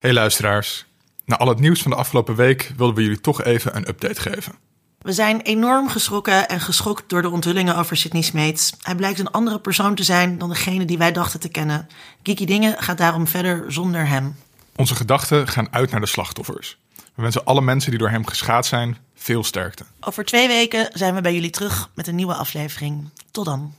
Hey luisteraars, na al het nieuws van de afgelopen week wilden we jullie toch even een update geven. We zijn enorm geschrokken en geschokt door de onthullingen over Sidney Smeets. Hij blijkt een andere persoon te zijn dan degene die wij dachten te kennen. Kiki Dingen gaat daarom verder zonder hem. Onze gedachten gaan uit naar de slachtoffers. We wensen alle mensen die door hem geschaad zijn veel sterkte. Over twee weken zijn we bij jullie terug met een nieuwe aflevering. Tot dan.